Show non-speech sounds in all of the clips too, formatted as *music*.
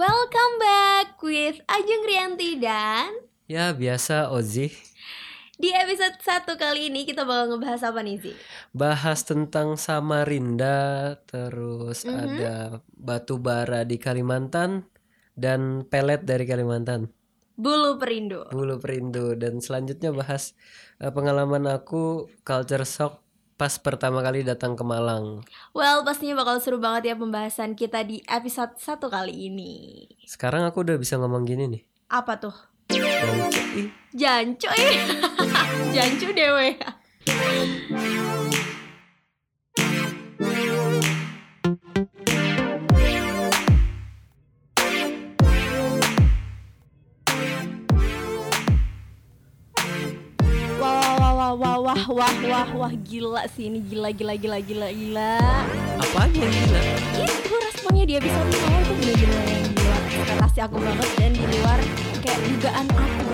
Welcome back with Ajeng Rianti dan Ya biasa Ozi di episode 1 kali ini kita bakal ngebahas apa nih Zi? Bahas tentang Samarinda Terus Mhm. ada batu bara di Kalimantan Dan pelet dari Kalimantan Bulu Perindo. Bulu Perindu Dan selanjutnya bahas eh, pengalaman aku culture shock pas pertama kali datang ke Malang Well, pastinya bakal seru banget ya pembahasan kita di episode 1 kali ini. Sekarang aku udah bisa ngomong gini nih Apa tuh? Jancu eh. Jancu *laughs* dewe. Wah wah wah wah gila sih ini gila gila gila gila gila. Apanya yang gila? Itu responnya dia bisa awal tuh bener-bener yang gila Ekspektasi aku banget dan di luar kayak dugaan aku.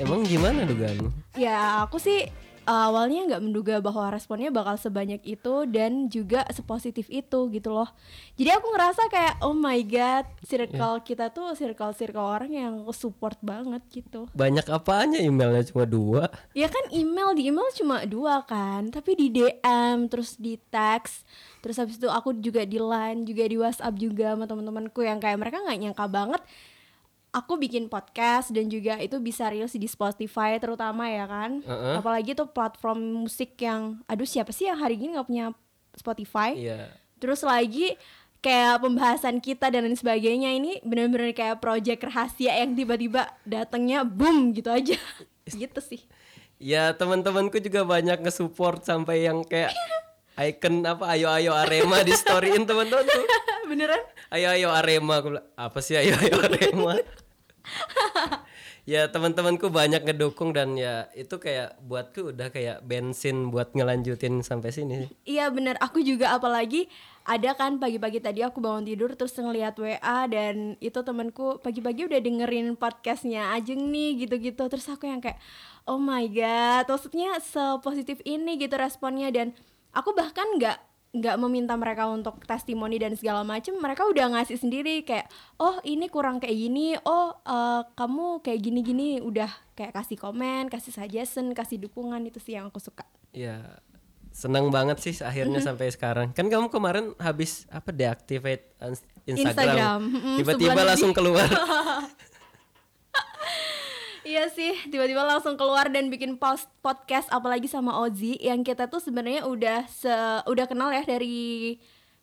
Emang gimana dugaanmu? Ya aku sih uh, awalnya nggak menduga bahwa responnya bakal sebanyak itu dan juga sepositif itu gitu loh. Jadi aku ngerasa kayak oh my god, circle kita tuh circle-circle orang yang support banget gitu. Banyak apanya emailnya cuma dua Ya kan email di email cuma dua kan, tapi di DM terus di teks, terus habis itu aku juga di line juga di WhatsApp juga sama teman-temanku yang kayak mereka nggak nyangka banget aku bikin podcast dan juga itu bisa reels di Spotify terutama ya kan, Heeh. apalagi tuh platform musik yang aduh siapa sih yang hari ini nggak punya Spotify? Iya Terus lagi kayak pembahasan kita dan lain sebagainya ini bener-bener kayak project rahasia yang tiba-tiba datangnya boom gitu aja *laughs* gitu sih Ya teman-temanku juga banyak nge-support sampai yang kayak *laughs* icon apa ayo ayo Arema di storyin teman-temanku. *laughs* beneran Ayo ayo Arema aku bilang, apa sih ayo ayo Arema? ya teman-temanku banyak ngedukung dan ya itu kayak buatku udah kayak bensin buat ngelanjutin sampai sini. Iya bener, aku juga apalagi ada kan pagi-pagi tadi aku bangun tidur terus ngeliat WA dan itu temanku pagi-pagi udah dengerin podcastnya Ajeng nih gitu-gitu terus aku yang kayak oh my god maksudnya sepositif ini gitu responnya dan aku bahkan nggak nggak meminta mereka untuk testimoni dan segala macem mereka udah ngasih sendiri kayak oh ini kurang kayak gini oh eh, kamu kayak gini-gini udah kayak kasih komen kasih suggestion kasih dukungan itu sih yang aku suka Ya senang banget sih akhirnya Mm-hmm. sampai sekarang. Kan kamu kemarin habis apa deactivate ins- Instagram. Tiba-tiba sebulan langsung keluar. *laughs* Iya sih, tiba-tiba langsung keluar dan bikin post podcast apalagi sama Ozi yang kita tuh sebenarnya udah se udah kenal ya dari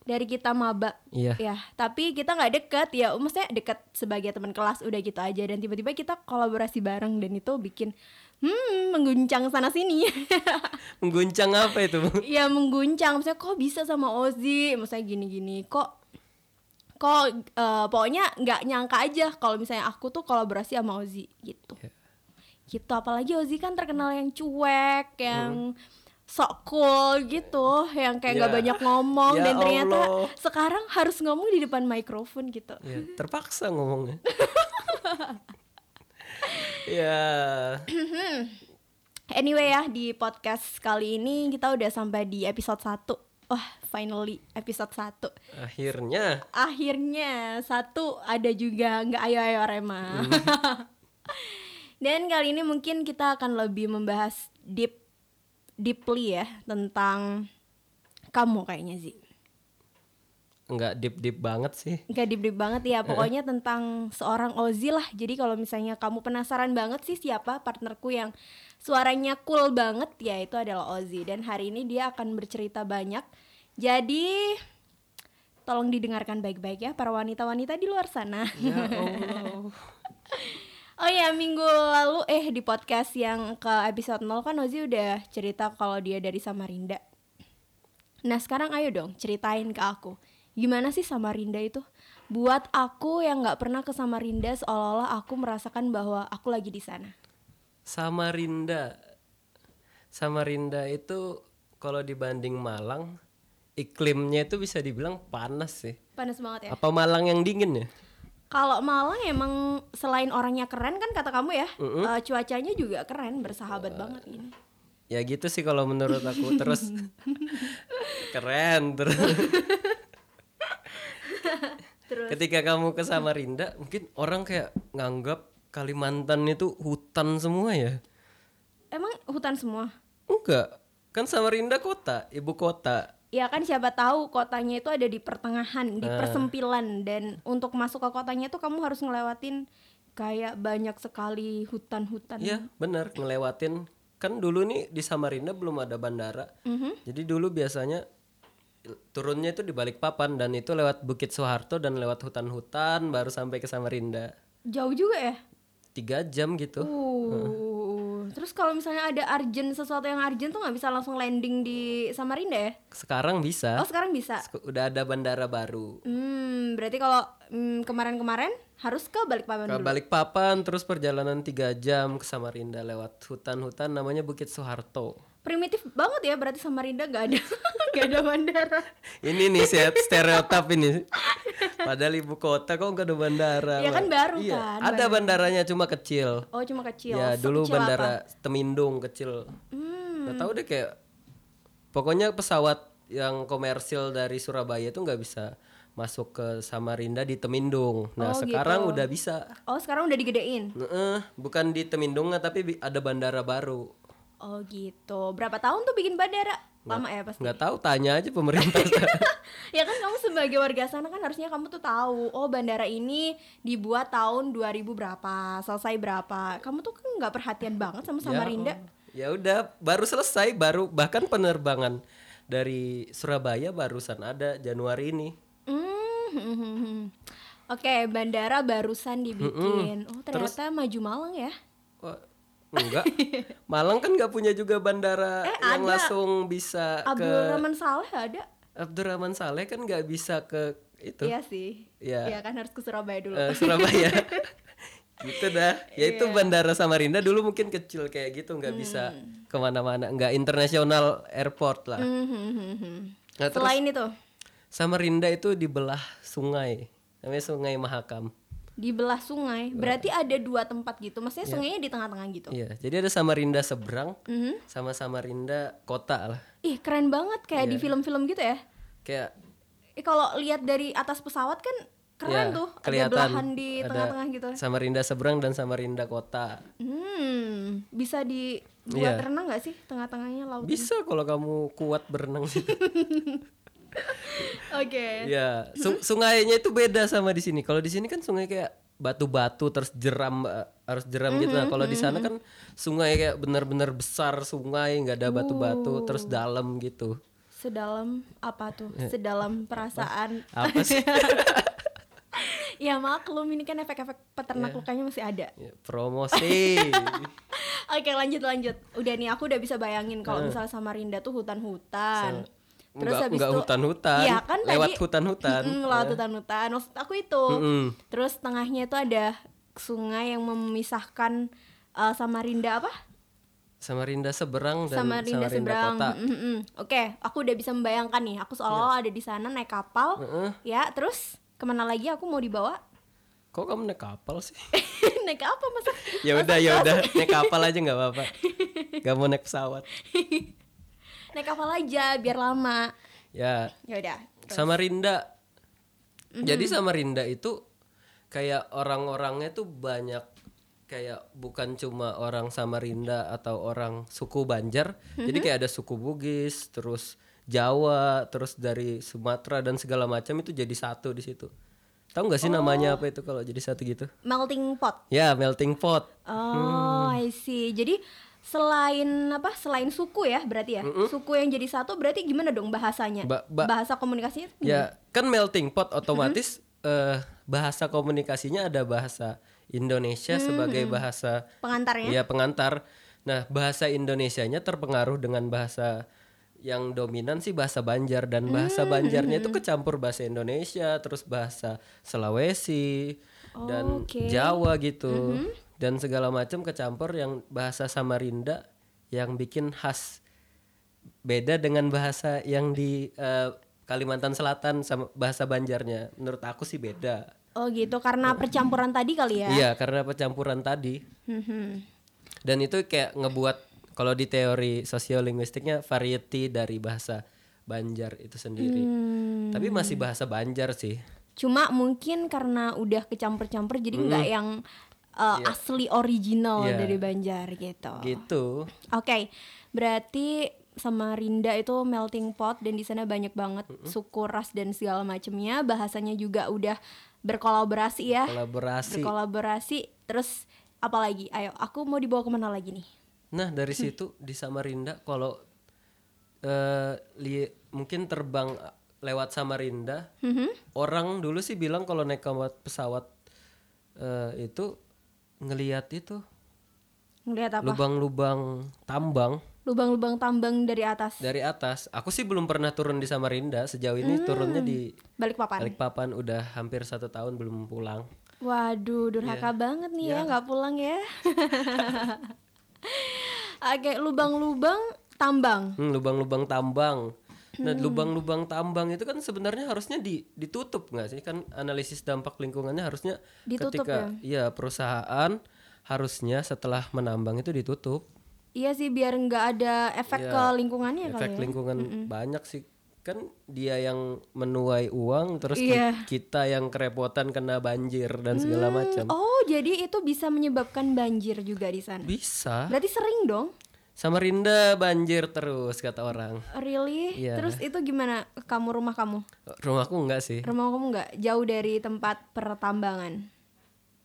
dari kita maba. Iya. Ya, tapi kita nggak deket ya, maksudnya deket sebagai teman kelas udah gitu aja dan tiba-tiba kita kolaborasi bareng dan itu bikin hmm mengguncang sana sini. *laughs* Mengguncang apa itu? ya mengguncang, maksudnya kok bisa sama Ozi, maksudnya gini-gini, kok kok eh, pokoknya nggak nyangka aja kalau misalnya aku tuh kolaborasi sama Ozi gitu Ya. Gitu apalagi Ozi kan terkenal yang cuek yang sok cool gitu yang kayak nggak Ya. banyak ngomong Ya dan ternyata Allah. sekarang harus ngomong di depan mikrofon gitu. Ya, terpaksa ngomongnya. *laughs* ya, anyway ya di podcast kali ini kita udah sampai di episode 1 wah finally episode 1 akhirnya. Akhirnya satu ada juga nggak ayo ayo Arema dan kali ini mungkin kita akan lebih membahas deep deeply ya tentang kamu kayaknya sih nggak deep deep banget sih. nggak deep deep banget ya pokoknya tentang seorang Ozzy lah. Jadi kalau misalnya kamu penasaran banget sih siapa partnerku yang suaranya cool banget ya itu adalah Ozzy dan hari ini dia akan bercerita banyak. Jadi tolong didengarkan baik-baik ya para wanita-wanita di luar sana. Ya Allah. *laughs* Oh ya minggu lalu eh di podcast yang ke episode 0 kan Ozi udah cerita kalau dia dari Samarinda Nah sekarang ayo dong ceritain ke aku Gimana sih Samarinda itu? Buat aku yang nggak pernah ke Samarinda seolah-olah aku merasakan bahwa aku lagi di sana Samarinda. Samarinda itu kalau dibanding Malang, iklimnya itu bisa dibilang panas sih. Panas banget ya Apa Malang yang dingin ya? Kalau Malang emang selain orangnya keren kan kata kamu ya eh, Cuacanya juga keren bersahabat banget ini. Ya gitu sih kalau menurut aku. Terus *laughs* keren terus. Terus. Ketika kamu ke Samarinda mungkin orang kayak nganggap Kalimantan itu hutan semua ya? Emang hutan semua? enggak. Kan Samarinda kota ibu kota Ya kan siapa tahu kotanya itu ada di pertengahan, di Ah. persempilan dan untuk masuk ke kotanya itu kamu harus ngelewatin kayak banyak sekali hutan-hutan. Iya benar ngelewatin kan dulu nih di Samarinda belum ada bandara Mhm. jadi dulu biasanya turunnya itu di Balikpapan dan itu lewat Bukit Soeharto dan lewat hutan-hutan baru sampai ke Samarinda Jauh juga ya? Tiga jam gitu Uh. Terus kalau misalnya ada urgent sesuatu yang urgent tuh nggak bisa langsung landing di Samarinda ya? sekarang bisa Oh sekarang bisa. Sek- udah ada bandara baru Hmm, berarti kalau hmm, kemarin-kemarin harus ke Balikpapan ke dulu. Balikpapan terus perjalanan tiga jam ke Samarinda lewat hutan-hutan namanya Bukit Soeharto Primitif banget ya berarti Samarinda nggak ada *laughs* nggak ada bandara. ini nih stereotip ini padahal ibu kota kok nggak ada bandara Ya kan baru Iya, kan, ada bandaranya cuma kecil Oh cuma kecil. ya dulu Sekecil apa? bandara Temindung kecil Hmm. nggak tahu deh kayak pokoknya pesawat yang komersil dari Surabaya itu nggak bisa masuk ke Samarinda di Temindung nah Oh, sekarang gitu. udah bisa Oh sekarang udah digedein. Heeh, bukan di Temindung tapi ada bandara baru Oh gitu. Berapa tahun tuh bikin bandara? Lama ya pasti. nggak tahu tanya aja pemerintah *laughs* ya kan kamu sebagai warga sana kan harusnya kamu tuh tahu. Oh bandara ini dibuat tahun 2000 berapa, selesai berapa. Kamu tuh kan nggak perhatian banget sama Samarinda. ya udah baru selesai baru bahkan penerbangan dari Surabaya barusan ada Januari ini Hmm. *laughs* Oke, bandara barusan dibikin. Oh ternyata maju Malang ya? Wah, enggak *laughs* Malang kan nggak punya juga bandara Eh, yang ada. langsung bisa ke Abdurrahman Saleh ada? Abdurrahman Saleh kan nggak bisa ke itu Iya sih. Iya. Iya kan harus ke Surabaya dulu. eh, Surabaya *laughs* gitu dah ya itu Iya. bandara Samarinda dulu mungkin kecil kayak gitu nggak bisa Hmm. ke mana-mana nggak international airport lah Hmm, hmm. Nah, terus Selain itu, Samarinda itu dibelah sungai namanya Sungai Mahakam di belah sungai, berarti ada dua tempat gitu. Maksudnya sungainya di tengah-tengah gitu. iya jadi ada Samarinda seberang Mhm. sama Samarinda kota lah Ih, keren banget kayak Iya. di film-film gitu ya. kayak Eh kalau lihat dari atas pesawat kan keren ya, tuh, ada kelihatan belahan di ada tengah-tengah gitu. Samarinda seberang dan Samarinda kota Hmm, bisa dibuat Iya. renang nggak sih tengah-tengahnya laut? bisa kalau kamu kuat berenang sih *laughs* Oke. ya su- sungainya itu beda sama di sini kalau di sini kan sungai kayak batu-batu terus jeram eh, harus jeram gitu nah kalau di sana kan sungai kayak benar-benar besar sungai nggak ada batu-batu terus dalam gitu Sedalam apa tuh? Sedalam perasaan. Iya. apa sih *laughs* ya maklum ini kan efek-efek peternak lukanya masih ada. Ya, promosi *laughs* Oke lanjut lanjut. Udah nih aku udah bisa bayangin kalau misalnya Samarinda tuh hutan-hutan. Terus Nggak- habis nggak itu hutan-hutan, Iya kan lewat tadi- hutan-hutan. Mm-mm, lewat hutan-hutan. Maksud aku itu. Mm-mm. Terus tengahnya itu ada sungai yang memisahkan eh, Samarinda apa? Samarinda seberang dan Samarinda, Samarinda, seberang. kota Mm-mm. Oke, aku udah bisa membayangkan nih. Aku seolah ada di sana naik kapal. Heeh. Ya, terus ke mana lagi aku mau dibawa? kok kamu naik kapal sih *laughs* naik apa masa? ya udah ya udah *laughs* naik kapal aja nggak apa-apa Gak mau naik pesawat *laughs* naik kapal aja biar lama. ya. Ya udah. Samarinda jadi Samarinda itu kayak orang-orangnya tuh banyak kayak bukan cuma orang Samarinda atau orang suku Banjar. Jadi kayak ada suku Bugis terus Jawa terus dari Sumatera dan segala macam itu jadi satu di situ. Tahu nggak sih namanya apa itu kalau jadi satu gitu? Melting pot. ya melting pot. Oh, I see. Jadi selain apa? Selain suku ya, berarti ya. Suku yang jadi satu berarti gimana dong bahasanya? Ba- ba- Bahasa komunikasinya? Ya, kan melting pot otomatis eh, bahasa komunikasinya ada bahasa Indonesia sebagai bahasa Pengantarnya? ya pengantar. Nah, bahasa Indonesianya terpengaruh dengan bahasa yang dominan sih bahasa Banjar dan bahasa Banjarnya itu kecampur bahasa Indonesia, terus bahasa Sulawesi dan Oke. Jawa gitu. Dan segala macam kecampur yang bahasa Samarinda yang bikin khas beda dengan bahasa yang di eh, Kalimantan Selatan sama bahasa Banjarnya. Menurut aku sih beda. Oh gitu, karena percampuran tadi kali ya? Iya, karena percampuran tadi. Mhm. Dan itu kayak ngebuat kalau di teori sosiolinguistiknya variety dari bahasa Banjar itu sendiri. Hmm. Tapi masih bahasa Banjar sih. Cuma mungkin karena udah kecampur-campur jadi nggak yang uh, asli original Iya. dari Banjar gitu. Gitu. Oke, berarti Samarinda itu melting pot dan di sana banyak banget suku ras dan segala macamnya. Bahasanya juga udah berkolaborasi ya, Kolaborasi. berkolaborasi. Terus apalagi? Ayo, aku mau dibawa ke mana lagi nih? Nah, dari situ di Samarinda kalau eh li- mungkin terbang lewat Samarinda, Mhm. orang dulu sih bilang kalau naik pesawat pesawat eh, itu ngelihat itu Ngeliat apa? lubang-lubang tambang Lubang-lubang tambang dari atas. dari atas. Aku sih belum pernah turun di Samarinda. Sejauh ini turunnya di Balik papan. Balikpapan udah hampir satu tahun belum pulang. Waduh, durhaka banget nih ya nggak pulang ya. *laughs* Oke, lubang-lubang tambang. Hmm, lubang-lubang tambang. Nah, lubang-lubang tambang itu kan sebenarnya harusnya di, ditutup nggak sih? Kan analisis dampak lingkungannya harusnya Ditutup ketika iya perusahaan harusnya setelah menambang itu ditutup. Iya sih biar nggak ada efek Iya, ke lingkungannya kali Efek ya. lingkungan banyak sih. Kan dia yang menuai uang terus Iya. kita yang kerepotan kena banjir dan segala macam. Oh, jadi itu bisa menyebabkan banjir juga di sana. Bisa. Berarti sering dong? Samarinda banjir terus kata orang. Really? Iya. Terus itu gimana kamu rumah kamu? Rumahku enggak sih. Rumah kamu nggak jauh dari tempat pertambangan?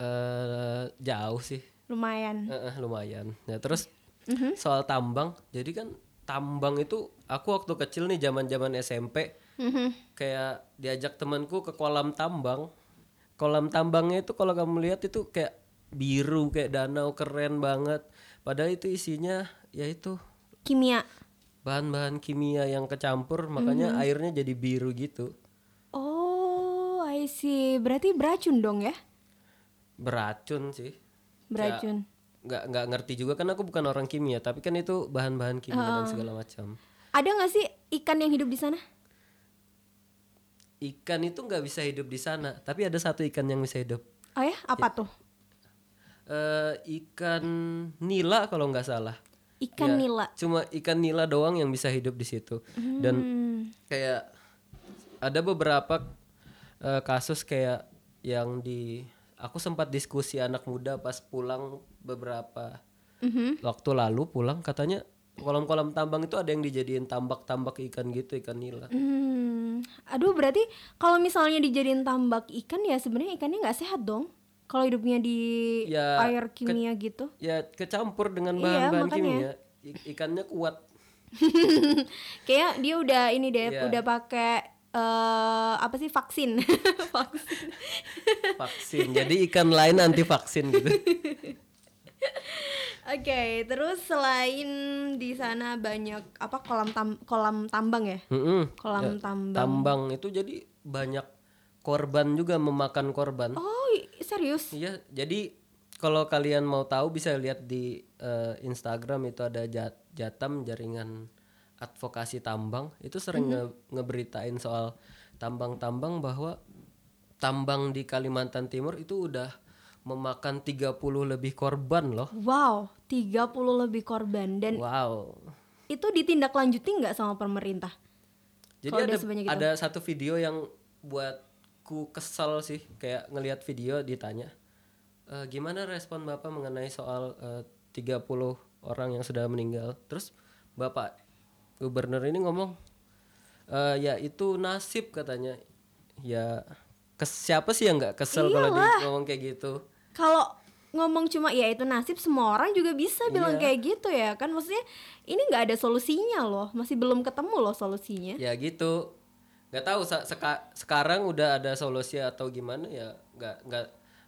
eh jauh sih. Lumayan. Eh, eh, lumayan. Ya terus Mhm. soal tambang, jadi kan tambang itu aku waktu kecil nih zaman-zaman SMP Mhm. kayak diajak temanku ke kolam tambang. Kolam tambangnya itu kalau kamu lihat itu kayak biru kayak danau keren banget. Padahal itu isinya yaitu Kimia. bahan-bahan kimia yang kecampur makanya airnya jadi biru gitu. Oh, I see. Berarti beracun dong ya? Beracun sih. Beracun. Nggak nggak ngerti juga kan aku bukan orang kimia, tapi kan itu bahan-bahan kimia dan segala macam. Ada nggak sih ikan yang hidup di sana? Ikan itu nggak bisa hidup di sana, tapi ada satu ikan yang bisa hidup. Oh ya, apa tuh? Eh ikan nila kalau nggak salah. Ikan Ya, nila. Cuma ikan nila doang yang bisa hidup di situ. Dan Hmm. kayak ada beberapa eh, kasus kayak yang di aku sempat diskusi anak muda pas pulang beberapa Mhm. waktu lalu pulang katanya kolam-kolam tambang itu ada yang dijadiin tambak-tambak ikan gitu ikan nila. Hmm. Aduh, berarti kalau misalnya dijadiin tambak ikan ya sebenarnya ikannya nggak sehat dong. Kalau hidupnya di Ya, air kimia gitu. Ya kecampur dengan Iya, bahan-bahan makanya. kimia. Ikannya kuat. *laughs* Kayak dia udah ini deh, Iya. udah pakai eh apa sih vaksin. *laughs* vaksin. vaksin. Jadi ikan lain anti vaksin gitu. *laughs* Oke, terus selain di sana banyak apa kolam tam kolam tambang ya? Mm-mm. Kolam Ya, tambang. Tambang itu jadi banyak korban juga memakan korban. Oh, serius? Iya, jadi kalau kalian mau tahu bisa lihat di eh, Instagram itu ada Jat- Jatam jaringan advokasi tambang itu sering nge- ngeberitain soal tambang-tambang bahwa tambang di Kalimantan Timur itu udah memakan 30 lebih korban loh. Wow, 30 lebih korban dan Wow. itu ditindaklanjuti nggak sama pemerintah? Jadi ada itu. ada satu video yang buatku kesel sih kayak ngelihat video ditanya "E, gimana respon Bapak mengenai soal eh, 30 orang yang sudah meninggal. Terus Bapak gubernur ini ngomong "E, ya itu nasib katanya. Ya kes siapa sih yang nggak kesel kalau dia ngomong kayak gitu? Kalau ngomong cuma ya itu nasib semua orang juga bisa bilang Iya. kayak gitu ya kan maksudnya ini nggak ada solusinya loh masih belum ketemu loh solusinya Ya gitu. Nggak tahu seka- sekarang udah ada solusi atau gimana ya nggak nggak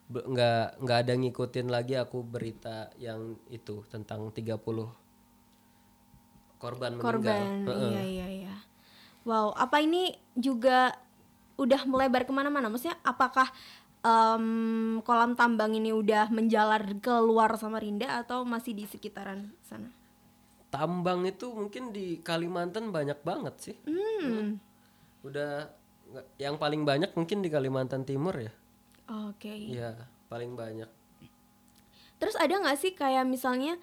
nggak nggak ada ngikutin lagi aku berita yang itu tentang 30 korban meninggal. korban Heeh. iya iya iya wow apa ini juga udah melebar ke mana-mana maksudnya apakah em, kolam tambang ini udah menjalar keluar Samarinda atau masih di sekitaran sana Tambang itu mungkin di Kalimantan banyak banget sih. hmm Udah yang paling banyak mungkin di Kalimantan Timur ya. oke Iya, paling banyak. terus ada nggak sih kayak misalnya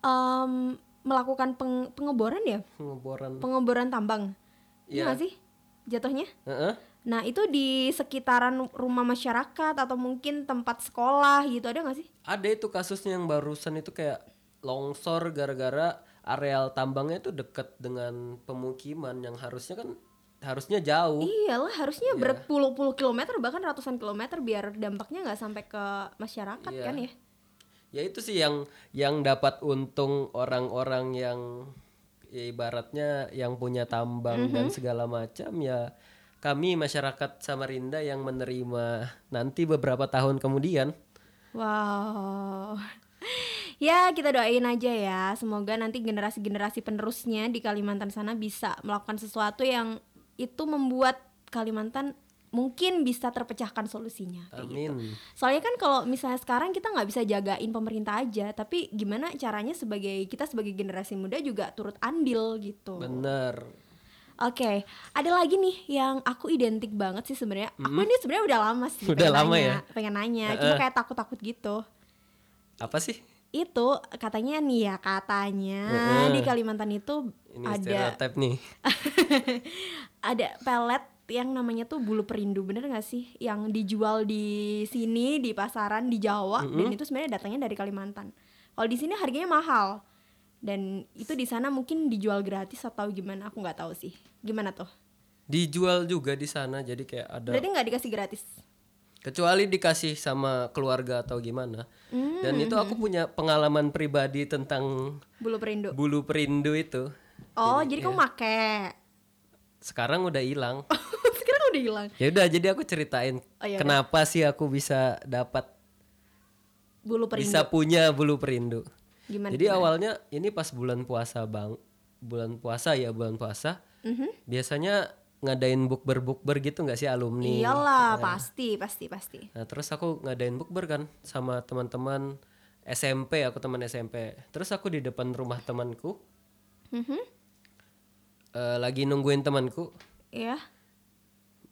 em, melakukan peng- pengeboran ya Pengeboran. pengeboran tambang Iya. Nggak sih jatuhnya Heeh. Nah itu di sekitaran rumah masyarakat atau mungkin tempat sekolah gitu ada nggak sih? Ada itu kasusnya yang barusan itu kayak longsor gara-gara areal tambangnya itu dekat dengan pemukiman yang harusnya kan harusnya jauh. Iyalah harusnya Iya. berpuluh-puluh kilometer bahkan ratusan kilometer biar dampaknya nggak sampai ke masyarakat Iya. kan ya? Ya itu sih yang yang dapat untung orang-orang yang ya ibaratnya yang punya tambang dan segala macam ya kami masyarakat Samarinda yang menerima nanti beberapa tahun kemudian. Wow. *laughs* Ya kita doain aja ya Semoga nanti generasi-generasi penerusnya di Kalimantan sana bisa melakukan sesuatu yang itu membuat Kalimantan mungkin bisa terpecahkan solusinya kayak gitu. Amin. Soalnya kan kalau misalnya sekarang kita nggak bisa jagain pemerintah aja Tapi gimana caranya sebagai kita sebagai generasi muda juga turut andil gitu Bener. Oke, ada lagi nih yang aku identik banget sih sebenarnya. Aku ini sebenarnya udah lama sih. Udah pengen lama nanya, ya? Pengen nanya, cuma kayak takut-takut gitu. Apa sih? Itu katanya nih ya katanya Heeh. di Kalimantan itu Ini ada nih. *laughs* ada pelet yang namanya tuh bulu perindu bener gak sih? Yang dijual di sini di pasaran di Jawa dan itu sebenarnya datangnya dari Kalimantan. Kalau di sini harganya mahal dan itu di sana mungkin dijual gratis atau gimana? Aku nggak tahu sih. Gimana tuh? Dijual juga di sana jadi kayak ada Berarti nggak dikasih gratis? Kecuali dikasih sama keluarga atau gimana. Dan itu aku punya pengalaman pribadi tentang Bulu perindu. bulu perindu itu. Oh, jadi, kamu make. Sekarang udah hilang. *laughs* Sekarang udah hilang. Ya udah jadi aku ceritain Oh, iya kenapa sih aku bisa dapat Bulu perindu. bisa punya bulu perindu. Gimana? Jadi awalnya ini pas bulan puasa bang, bulan puasa ya bulan puasa. Mhm. Biasanya ngadain bukber bukber gitu nggak sih alumni? Iyalah, pasti, pasti, pasti. Nah terus aku ngadain bukber kan sama teman-teman SMP, aku teman SMP. Terus aku di depan rumah temanku, Mhm. eh, lagi nungguin temanku Iya.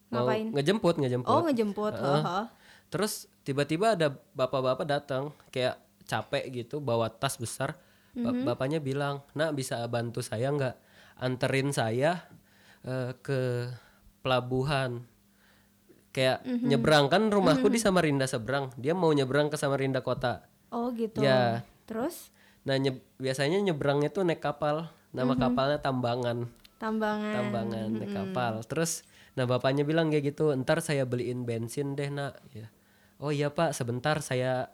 mau Ngapain? ngejemput, ngejemput. Oh, ngejemput. Heeh. Terus tiba-tiba ada bapak-bapak datang kayak capek gitu bawa tas besar. Ba- Mhm. Bapaknya bilang, "Nak bisa bantu saya nggak anterin saya eh, ke pelabuhan?" Kayak Mhm. nyebrang kan rumahku di Samarinda seberang. Dia mau nyebrang ke Samarinda kota. Oh, gitu. Ya. Terus Nah, nye- biasanya nyebrangnya tuh naik kapal. Nama Mhm. kapalnya Tambangan. tambangan. Tambangan naik kapal. Terus nah bapaknya bilang kayak gitu, "Ntar saya beliin bensin deh, Nak." Ya. Oh iya, Pak, sebentar saya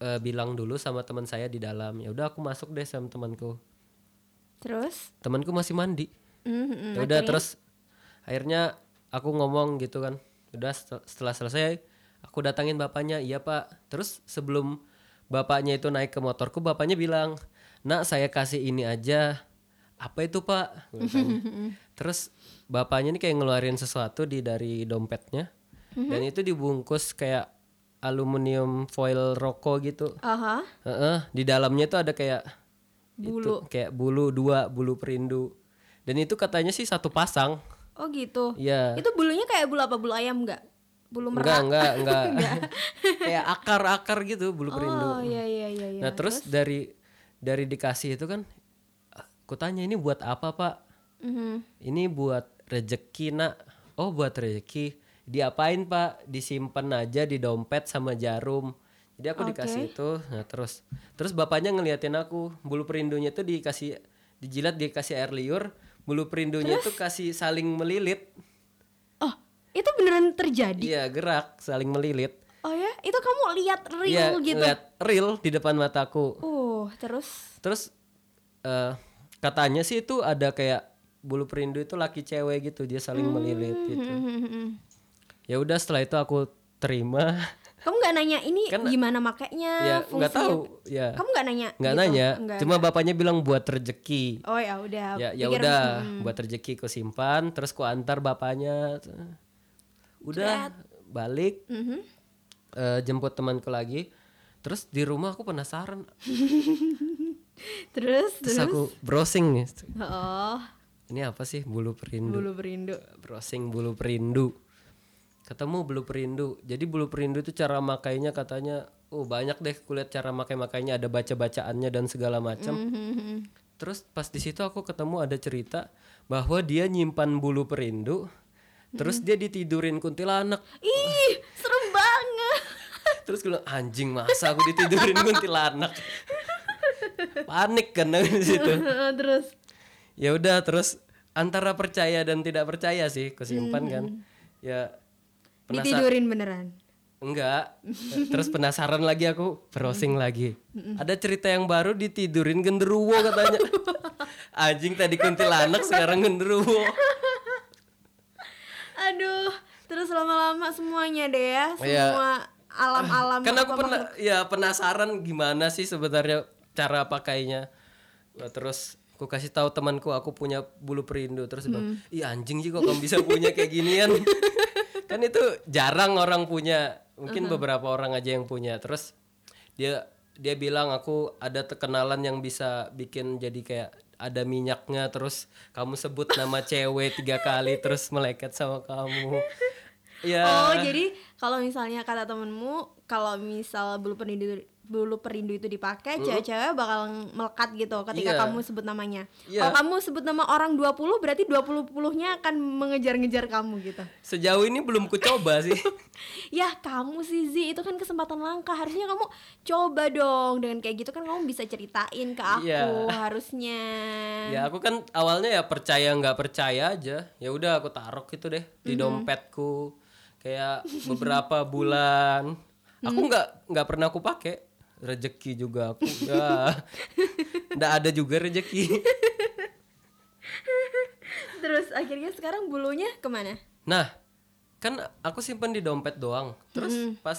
eh, bilang dulu sama teman saya di dalam. Ya udah aku masuk deh sama temanku. Terus Temanku masih mandi. Mhm, Ya udah terus akhirnya aku ngomong gitu kan. Udah setel- setelah selesai aku datangin bapaknya, "Iya, Pak." Terus sebelum bapaknya itu naik ke motorku, bapaknya bilang, "Nak, saya kasih ini aja." Apa itu, Pak? Gua tanya. Terus bapaknya ini kayak ngeluarin sesuatu di dari dompetnya. Dan itu dibungkus kayak aluminium foil rokok gitu. Aha. Heeh, di dalamnya tuh ada kayak Bulu. itu, kayak bulu dua bulu perindu. Dan itu katanya sih satu pasang. Oh, gitu. Iya. Itu bulunya kayak bulu apa? Bulu ayam enggak? Bulu merak. Enggak, enggak, enggak. *laughs* kayak akar-akar gitu bulu perindu. Oh, iya iya iya iya. Nah, terus dari dari dikasih itu kan aku tanya ini buat apa, Pak? Mhm. Ini buat rejeki, Nak. Oh, buat rejeki. Diapain, Pak? Disimpan aja di dompet sama jarum. Jadi aku dikasih itu. Nah, terus terus bapaknya ngeliatin aku, bulu perindunya itu dikasih dijilat dikasih air liur, bulu perindunya itu kasih saling melilit. Oh, itu beneran terjadi. Iya, gerak, saling melilit. Oh ya, itu kamu lihat real Iya, gitu. ngeliat real di depan mataku. Uh, terus Terus eh katanya sih itu ada kayak bulu perindu itu laki cewek gitu, dia saling melilit gitu. Hmm, Ya udah setelah itu aku terima. *laughs* kamu nggak nanya ini Kan- gimana makainya? ya nggak tahu ya. Kamu nggak nanya? Nggak gitu? nanya. Nggak, Cuma bapaknya bilang buat rezeki. Oh ya udah. Ya ya Pikir, udah hmm, buat rezeki ku simpan, terus ku antar bapaknya. Udah balik mhm. eh, jemput temanku lagi. Terus di rumah aku penasaran. Terus *laughs* Terus terus. aku browsing nih. Oh, Ini apa sih bulu perindu? bulu perindu. browsing bulu perindu ketemu bulu perindu. Jadi bulu perindu itu cara makainya katanya oh banyak deh kulihat cara makai makainya ada baca bacaannya dan segala macam. Mhm. terus pas di situ aku ketemu ada cerita bahwa dia nyimpan bulu perindu terus dia ditidurin kuntilanak. Ih serem banget. Terus gue bilang anjing masa aku ditidurin kuntilanak? Panik kan di situ. *laughs* Terus? Ya udah terus antara percaya dan tidak percaya sih kusimpan kan. Ya penasaran ditidurin beneran? Enggak. *laughs* Terus penasaran lagi aku browsing lagi. Ada cerita yang baru ditidurin genderuwo katanya. *laughs* Anjing tadi kuntilanak sekarang genderuwo. *laughs* Aduh terus lama-lama semuanya deh ya. Iya. semua alam-alam kan aku pernah ya penasaran gimana sih sebenarnya cara pakainya. Nah, terus aku kasih tahu temanku aku punya bulu perindu. Terus dia bilang ih anjing sih kok kamu bisa punya kayak ginian kan itu jarang orang punya. Mungkin beberapa orang aja yang punya. Terus dia dia bilang aku ada kenalan yang bisa bikin jadi kayak ada minyaknya. Terus kamu sebut nama *laughs* cewek tiga kali terus melekat sama kamu. *laughs* Ya. Oh jadi kalau misalnya kata temenmu kalau misal bulu perindu bulu perindu itu dipakai cewek-cewek bakal melekat gitu ketika Iya. kamu sebut namanya. Iya. Kalau kamu sebut nama orang 20 berarti 20 puluhnya akan mengejar-ngejar kamu gitu. sejauh ini belum ku coba sih *laughs* Ya kamu sih Zi itu kan kesempatan langka harusnya kamu coba dong dengan kayak gitu kan kamu bisa ceritain ke aku Iya. harusnya. ya aku kan awalnya ya percaya nggak percaya aja ya udah aku taruh gitu deh di dompetku kayak beberapa bulan aku nggak nggak pernah aku pakai rezeki juga aku. *laughs* Ya. Nggak ada juga rezeki. *laughs* Terus akhirnya sekarang bulunya ke mana? nah kan aku simpen di dompet doang. Terus pas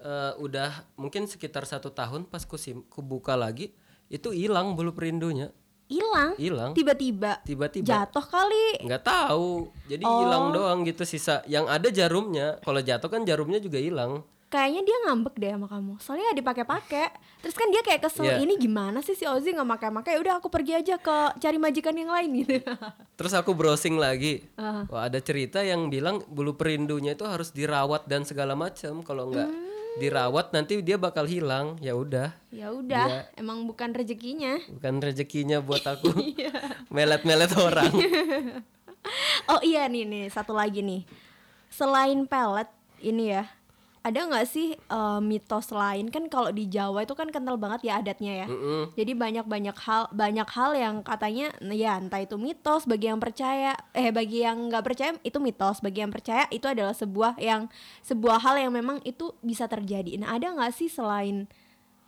eh, udah mungkin sekitar satu tahun pas ku, sim, ku buka lagi itu hilang bulu perindunya. Hilang. hilang. Tiba-tiba? Tiba-tiba. Jatuh kali. nggak tahu. Jadi hilang doang gitu sisa. Yang ada jarumnya. Kalau jatuh kan jarumnya juga hilang Kayaknya dia ngambek deh sama kamu. Soalnya nggak dipakai-pakai. Terus kan dia kayak kesel, Iya. ini gimana sih si Ozzy nggak pakai-pakai? Udah aku pergi aja ke cari majikan yang lain gitu. *laughs* terus aku browsing lagi Ah. wah ada cerita yang bilang bulu perindunya itu harus dirawat dan segala macam kalau nggak Hmm. dirawat nanti dia bakal hilang ya udah ya udah, emang bukan rezekinya. bukan rezekinya buat aku *laughs* Iya. melet-melet orang *laughs* Oh iya nih nih satu lagi nih. Selain pelet ini ya, ada nggak sih eh, mitos lain kan kalau di Jawa itu kan kental banget ya adatnya ya. Mm-mm. Jadi banyak banyak hal banyak hal yang katanya ya entah itu mitos bagi yang percaya eh bagi yang nggak percaya itu mitos bagi yang percaya itu adalah sebuah yang sebuah hal yang memang itu bisa terjadi. Nah ada nggak sih selain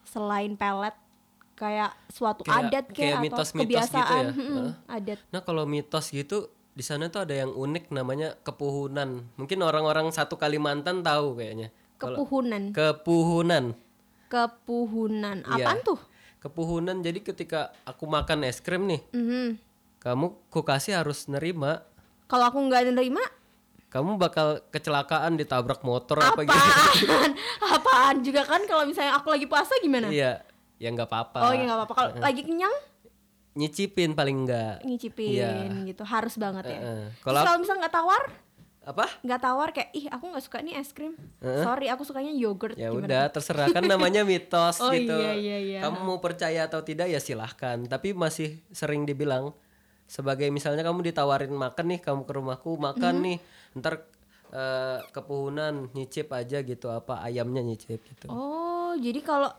selain pelet kayak suatu Kayak- adat kayak kayak, atau mitos-mitos gitu kebiasaan ya? Mm-mm, Heeh. adat Nah kalau mitos gitu di sana tuh ada yang unik namanya kepuhunan. Mungkin orang-orang satu Kalimantan tahu kayaknya. Kepuhunan Kepuhunan. kepuhunan Iya. apaan tuh? Kepuhunan jadi ketika aku makan es krim nih, Mhm. kamu kukasih harus nerima. Kalau aku nggak nerima Kamu bakal kecelakaan ditabrak motor apa gitu. apaan? *laughs* apaan juga kan kalau misalnya aku lagi puasa gimana? Iya, ya nggak apa-apa. Oh ya nggak apa-apa. Kalau lagi kenyang Nyicipin paling enggak. ngicipin Iya. gitu harus banget ya. Terus Kalau Kalau misalnya nggak tawar, apa? nggak tawar kayak ih aku nggak suka nih es krim. Sorry aku sukanya yogurt. Ya Gimana? udah, terserah kan namanya *laughs* mitos Oh, gitu. iya, iya, iya. Kamu mau percaya atau tidak ya silahkan. Tapi masih sering dibilang sebagai misalnya kamu ditawarin makan nih, kamu ke rumahku makan Mhm. nih, ntar eh, kepuhunan nyicip aja gitu apa ayamnya nyicip gitu. Oh jadi kalau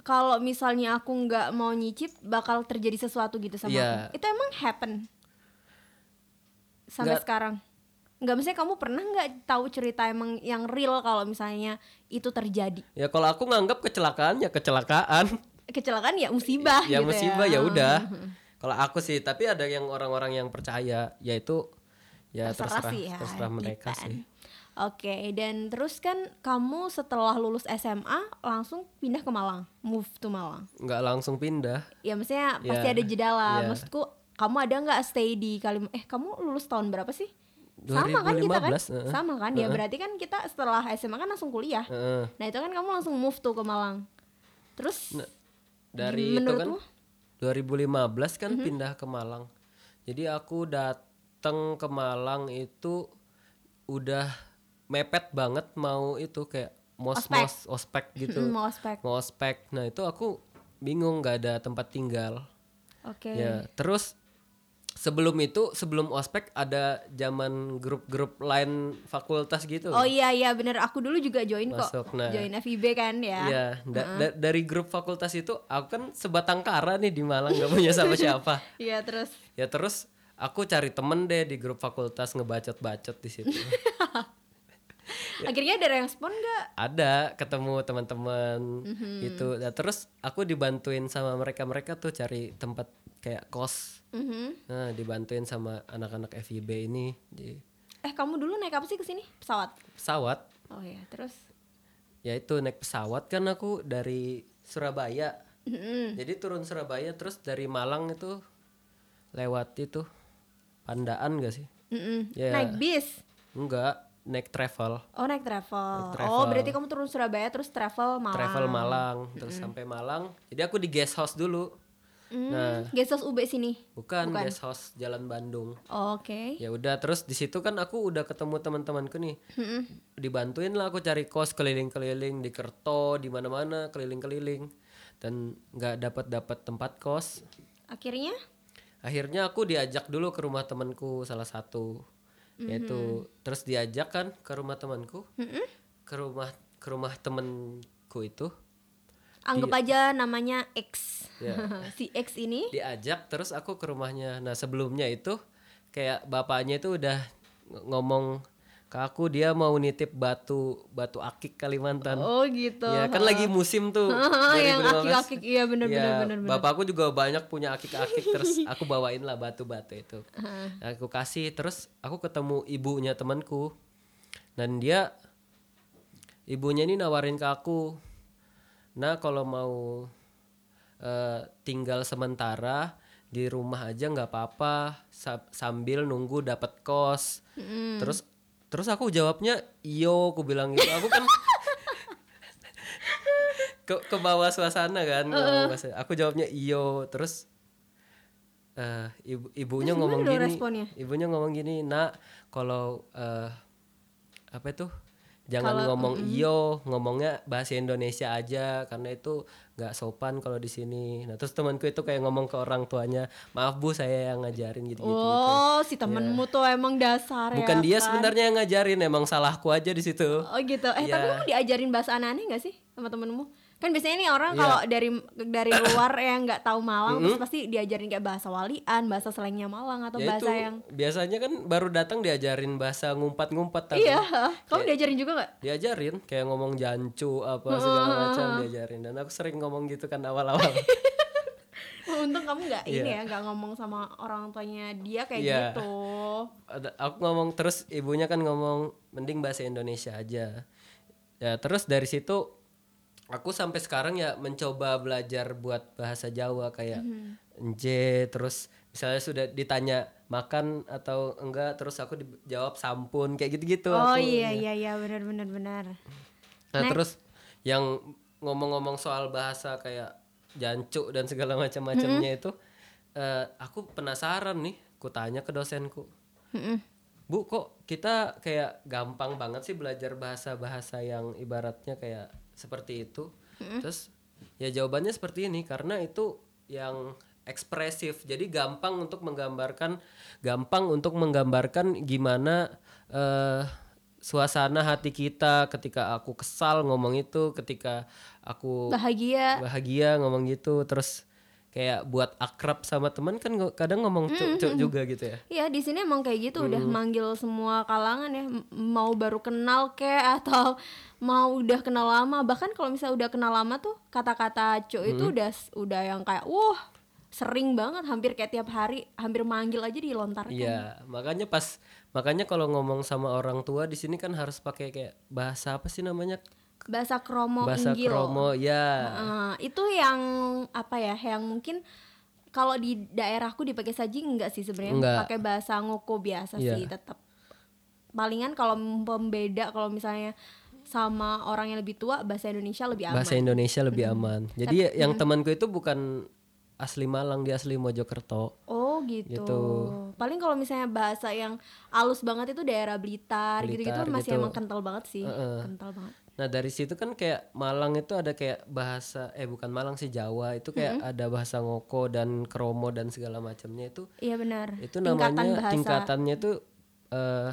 kalau misalnya aku nggak mau nyicip bakal terjadi sesuatu gitu sama Iya. aku. Itu emang happen sampai Nggak- sekarang. Nggak misalnya kamu pernah nggak tahu cerita emang yang real kalau misalnya itu terjadi Ya kalau aku nganggap kecelakaan ya kecelakaan. kecelakaan ya musibah ya gitu musibah ya. ya udah. Kalau aku sih, tapi ada yang orang-orang yang percaya, yaitu ya terserah sih ya, terserah mereka sih. Oke, dan terus kan kamu setelah lulus SMA langsung pindah ke Malang, move to Malang. Nggak langsung pindah. Ya maksudnya pasti Ya, ada jeda lah. ya. Maksudku kamu ada nggak stay di Kalim? Eh kamu lulus tahun berapa sih? Sama kan kita kan? 2015, heeh. Sama kan? Ya berarti kan kita setelah SMA kan langsung kuliah. Heeh. Nah itu kan kamu langsung move tuh ke Malang. Terus Nah, dari itu kan menurutmu? 2015 kan Mhm. pindah ke Malang. Jadi aku datang ke Malang itu udah mepet banget mau itu kayak mos mos ospek gitu. Mm, mau ospek. Mau ospek. Nah, itu aku bingung nggak ada tempat tinggal. Oke. Ya, terus sebelum itu sebelum ospek ada zaman grup-grup lain fakultas gitu Oh iya iya bener aku dulu juga join kok. Masuk, nah. Join FIB kan ya. Iya, da- da- dari grup fakultas itu aku kan sebatang kara nih di Malang gak punya sama *laughs* siapa. Iya terus Ya terus aku cari temen deh di grup fakultas ngebacot-bacot di situ. *laughs* akhirnya ada respon nggak? Ada ketemu teman-teman Mhm. gitu. Nah, terus aku dibantuin sama mereka-mereka tuh cari tempat kayak kos. Mhm. Nah, dibantuin sama anak-anak FIB ini di Eh kamu dulu naik apa sih ke sini? Pesawat. pesawat. Oh iya terus. Ya itu naik pesawat kan aku dari Surabaya. Mhm. Jadi turun Surabaya terus dari Malang itu lewat itu Pandaan gak sih? Mm-mm. Ya. Naik bis. Enggak, naik travel. Oh naik travel. travel. Oh berarti kamu turun Surabaya terus travel Malang. Travel Malang terus sampai Malang. Jadi aku di guest house dulu. Hmm, Nah. Guest house UB sini. Bukan, guest house Jalan Bandung. Oh, Oke. Ya udah terus di situ kan aku udah ketemu teman-temanku nih. Dibantuin lah aku cari kos keliling-keliling di Kerto, di mana-mana keliling-keliling dan nggak dapat dapat tempat kos. Akhirnya? Akhirnya aku diajak dulu ke rumah temanku salah satu. Yaitu terus diajak kan ke rumah temanku. Ke rumah ke rumah temenku itu Anggap aja namanya X. Ya. *laughs* si X ini. diajak terus aku ke rumahnya nah sebelumnya itu kayak bapaknya itu udah ng- ngomong ke aku dia mau nitip batu batu akik Kalimantan Oh gitu. ya kan lagi musim tuh *laughs* yang 2015. akik-akik iya bener Ya, bener. bener. bapakku juga banyak punya akik-akik terus *laughs* aku bawain lah batu-batu itu Nah, aku kasih terus aku ketemu ibunya temanku dan dia ibunya ini nawarin ke aku nah kalau mau eh, tinggal sementara di rumah aja nggak apa-apa sa- sambil nunggu dapat kos. Terus terus aku jawabnya iyo aku bilang gitu. Aku kan *laughs* ke ke bawah suasana kan bahasa- aku jawabnya iyo. Terus eh ibu ibunya Terus ngomong gini responnya? ibunya ngomong gini nak kalau eh apa itu jangan ngomong iyo ngomongnya bahasa Indonesia aja karena itu nggak sopan kalau di sini nah terus temanku itu kayak ngomong ke orang tuanya maaf bu saya yang ngajarin gitu gitu Oh, si temenmu tuh emang dasar bukan ya dia kan? sebenarnya yang ngajarin emang salahku aja di situ Oh gitu. Eh Iya. tapi kamu diajarin bahasa aneh-aneh gak sih sama temenmu? Kan biasanya nih orang Iya. kalau dari dari luar yang nggak tahu Malang terus pasti diajarin kayak bahasa walian, bahasa slangnya Malang atau ya itu bahasa yang biasanya kan baru datang diajarin bahasa ngumpat-ngumpat tapi Iya, kamu diajarin juga nggak? diajarin kayak ngomong jancu apa segala macam diajarin dan aku sering ngomong gitu kan awal-awal *laughs* Untung kamu nggak ini Iya. ya, nggak ngomong sama orang tuanya dia kayak Iya. gitu. Aku ngomong terus ibunya kan ngomong mending bahasa Indonesia aja ya terus dari situ aku sampai sekarang ya mencoba belajar buat bahasa Jawa kayak nje terus misalnya sudah ditanya makan atau enggak terus aku dijawab sampun kayak gitu-gitu Oh aku. iya iya iya benar benar benar. Nah, terus yang ngomong-ngomong soal bahasa kayak jancuk dan segala macam-macamnya itu eh, aku penasaran nih, ku tanya ke dosenku. Bu, kok kita kayak gampang banget sih belajar bahasa-bahasa yang ibaratnya kayak seperti itu? Terus ya jawabannya seperti ini karena itu yang ekspresif. Jadi gampang untuk menggambarkan gampang untuk menggambarkan gimana eh suasana hati kita ketika aku kesal ngomong itu, ketika aku Bahagia. bahagia ngomong gitu, terus kayak buat akrab sama teman kan kadang ngomong cuk-cuk juga gitu ya. Iya di sini emang kayak gitu udah Hmm. manggil semua kalangan ya mau baru kenal kek atau *laughs* mau udah kenal lama bahkan kalau misalnya udah kenal lama tuh kata-kata cu itu udah udah yang kayak wah sering banget hampir kayak tiap hari hampir manggil aja dilontarkan. Iya, makanya pas makanya kalau ngomong sama orang tua di sini kan harus pakai kayak bahasa apa sih namanya? Bahasa kromo bahasa inggil. kromo ya. Nah, itu yang apa ya yang mungkin kalau di daerahku dipakai saji enggak sih sebenarnya pakai bahasa ngoko biasa Iya. sih tetap palingan kalau pembeda kalau misalnya sama orang yang lebih tua bahasa Indonesia lebih aman Bahasa Indonesia lebih aman. Jadi ya, yang temanku itu bukan asli Malang, dia asli Mojokerto. oh gitu. Gitu. Paling kalau misalnya bahasa yang halus banget itu daerah Blitar, gitu-gitu Blitar masih gitu. emang kental banget sih. Kental banget. Nah dari situ kan kayak Malang itu ada kayak bahasa eh bukan Malang sih Jawa itu kayak ada bahasa ngoko dan kromo dan segala macamnya itu Iya benar. itu Tingkatan namanya bahasa. tingkatannya itu eh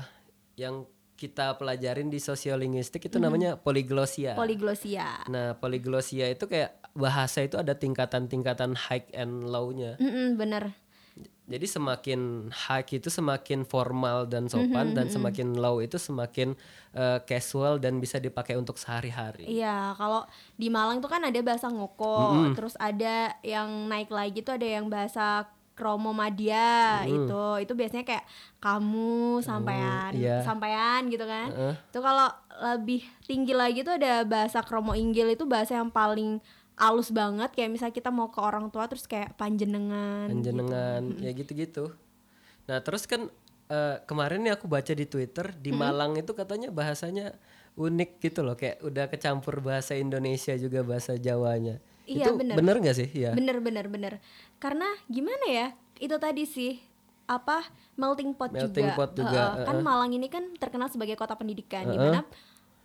yang kita pelajarin di sosiolinguistik itu namanya poliglosia. Poliglosia. nah poliglosia itu kayak bahasa itu ada tingkatan-tingkatan high and low-nya. Mm-mm, bener. Jadi semakin high itu semakin formal dan sopan dan semakin low itu semakin eh, casual dan bisa dipakai untuk sehari-hari. Iya, kalau di Malang tuh kan ada bahasa ngoko, terus ada yang naik lagi tuh ada yang bahasa kromo madia itu. Itu biasanya kayak kamu sampean, iya. sampean gitu kan. Itu kalau lebih tinggi lagi tuh ada bahasa kromo inggil itu bahasa yang paling halus banget kayak misalnya kita mau ke orang tua terus kayak panjenengan. panjenengan ya gitu-gitu. Nah terus kan eh, kemarin nih aku baca di Twitter di Malang itu katanya bahasanya unik gitu loh kayak udah kecampur bahasa Indonesia juga bahasa Jawanya. Iya, itu bener. bener nggak sih? Ya. Bener bener bener. Karena gimana ya? Itu tadi sih apa melting pot Melting juga. pot juga, Heeh, kan Malang ini kan terkenal sebagai kota pendidikan di mana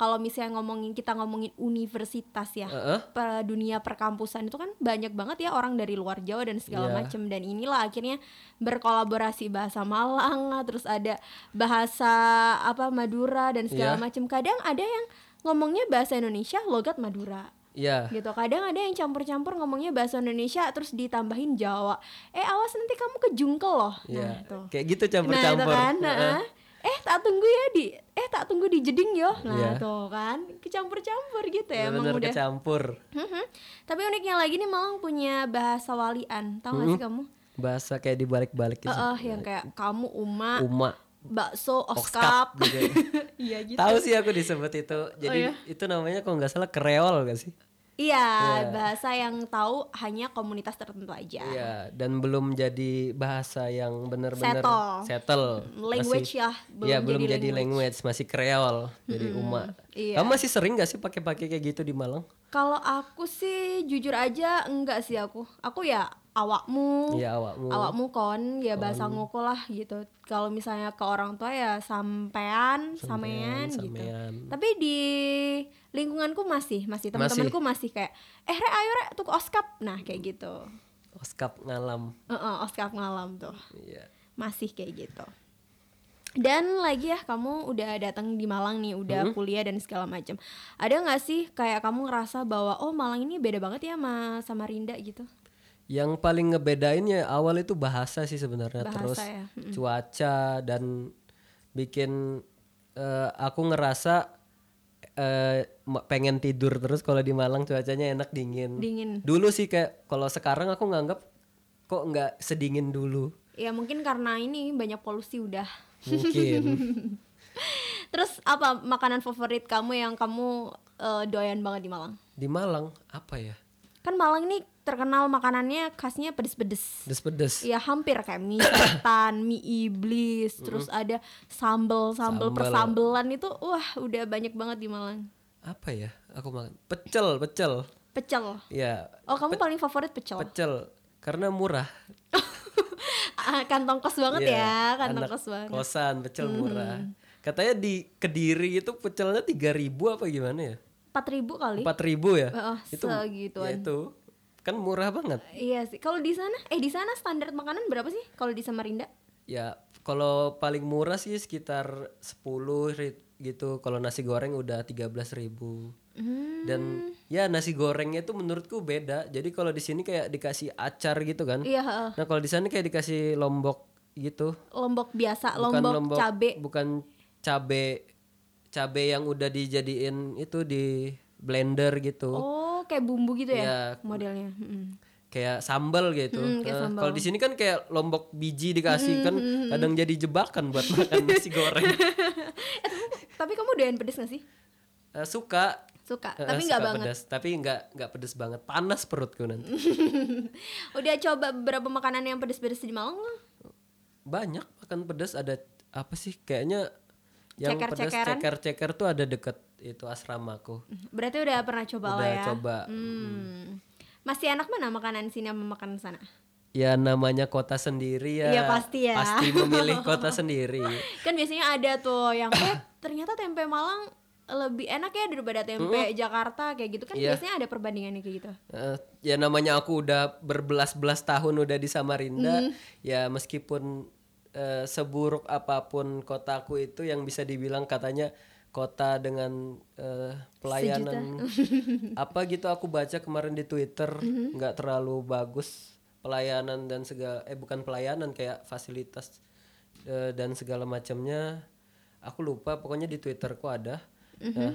kalau misalnya ngomongin kita ngomongin universitas ya Heeh. per dunia perkampusan itu kan banyak banget ya orang dari luar Jawa dan segala Iya. macam dan inilah akhirnya berkolaborasi bahasa Malang terus ada bahasa apa Madura dan segala Iya. macam kadang ada yang ngomongnya bahasa Indonesia logat Madura Iya. gitu kadang ada yang campur-campur ngomongnya bahasa Indonesia terus ditambahin Jawa eh awas nanti kamu kejungkel loh nah Iya. itu Kayak gitu nah itu campur-campur. kan nah, eh tak tunggu ya di eh tak tunggu di jeding yo nah Iya. tuh kan kecampur-campur gitu ya emang Bener-bener udah kecampur. Mhm. tapi uniknya lagi nih Malang punya bahasa walian tau gak sih kamu Bahasa kayak dibalik-balik gitu. Eh, yang kayak kamu uma Uma. bakso Oskap oskap gitu ya. *laughs* iya gitu Tahu sih aku disebut itu. Jadi iya? itu namanya kalau nggak salah kreol gak sih? Iya bahasa yang tahu hanya komunitas tertentu aja Iya, dan belum jadi bahasa yang benar-benar Settle. settle. language Masih- ya belum, Iya, belum jadi, jadi language, masih kreol, jadi uma. iya. Kamu masih sering gak sih pakai-pakai kayak gitu di Malang? Kalau aku sih jujur aja enggak sih aku. Aku ya awakmu. Iya, awakmu. Awakmu kon ya bahasa ngoko lah gitu. Kalau misalnya ke orang tua ya sampean, samean, gitu. Samean. Tapi di lingkunganku masih, masih teman-temanku masih kayak eh rek ayo rek tuku oskap. Nah, kayak gitu. Oskap ngalam. Heeh, oskap ngalam tuh. Iya. Masih kayak gitu. Dan lagi ya kamu udah datang di Malang nih, udah kuliah dan segala macam. Ada nggak sih kayak kamu ngerasa bahwa oh Malang ini beda banget ya sama sama Rinda gitu? Yang paling ngebedain ya awal itu bahasa sih sebenarnya, Bahasa terus ya, cuaca dan bikin eh, aku ngerasa ma- pengen tidur terus kalau di Malang cuacanya enak dingin. Dingin. Dulu sih kayak kalau sekarang aku nganggap kok nggak sedingin dulu. Ya mungkin karena ini banyak polusi udah. Mungkin. *laughs* Terus apa makanan favorit kamu yang kamu eh, doyan banget di Malang? di Malang apa ya? Kan Malang ini terkenal makanannya khasnya pedes-pedes. Pedes-pedes. Ya hampir kayak mie *coughs* setan, mie iblis, terus ada sambel, sambel Sambel. persambelan itu wah udah banyak banget di Malang. Apa ya? Aku makan pecel, pecel. Pecel. Ya, Oh kamu paling favorit pecel? pecel karena murah. *laughs* Ah, kantong kos banget Iya, ya, kantong kos banget. Kosan pecel murah. Katanya di Kediri itu pecelnya 3000 apa gimana ya? Empat ribu kali? 4000 ya? Heeh, itu segituan. ya itu kan murah banget. Iya sih. Kalau di sana, eh di sana standar makanan berapa sih? Kalau di Samarinda? Ya, kalau paling murah sih sekitar 10 ri- gitu. Kalau nasi goreng udah 13.000 Hmm. Dan ya nasi gorengnya itu menurutku beda. Jadi kalau di sini kayak dikasih acar gitu kan. Iya, heeh. Nah, kalau di sana kayak dikasih lombok gitu. lombok biasa, Bukan lombok, cabe. Bukan cabe cabe yang udah dijadiin itu di blender gitu. Oh, kayak bumbu gitu ya Iya. modelnya. Kayak sambal gitu. Hmm, Nah, kalau di sini kan kayak lombok biji dikasih kan kadang jadi jebakan buat makan *laughs* nasi goreng. Tapi kamu doyan pedes gak sih? Eh, suka Suka, Eh, tapi nggak banget. pedas, tapi nggak nggak pedes banget. Panas perutku nanti. *laughs* Udah coba beberapa makanan yang pedes-pedes di Malang belum? Banyak makan pedas ada apa sih kayaknya yang pedas Ceker-cekeran? ceker-ceker tuh ada deket itu asramaku. Berarti udah pernah coba lah Udah ya. coba. Hmm. Masih enak mana makanan sini sama makanan sana? ya namanya kota sendiri ya. Iya, pasti ya. Pasti memilih kota sendiri. *laughs* kan biasanya ada tuh yang eh ternyata tempe Malang lebih enak ya daripada tempe Jakarta kayak gitu kan Iya. biasanya ada perbandingannya kayak gitu Eh, ya namanya aku udah berbelas-belas tahun udah di Samarinda ya meskipun eh, seburuk apa pun kotaku itu yang bisa dibilang katanya kota dengan eh, pelayanan apa gitu aku baca kemarin di Twitter nggak terlalu bagus pelayanan dan segala eh bukan pelayanan kayak fasilitas eh, dan segala macamnya. Aku lupa pokoknya di Twitterku ada Nah,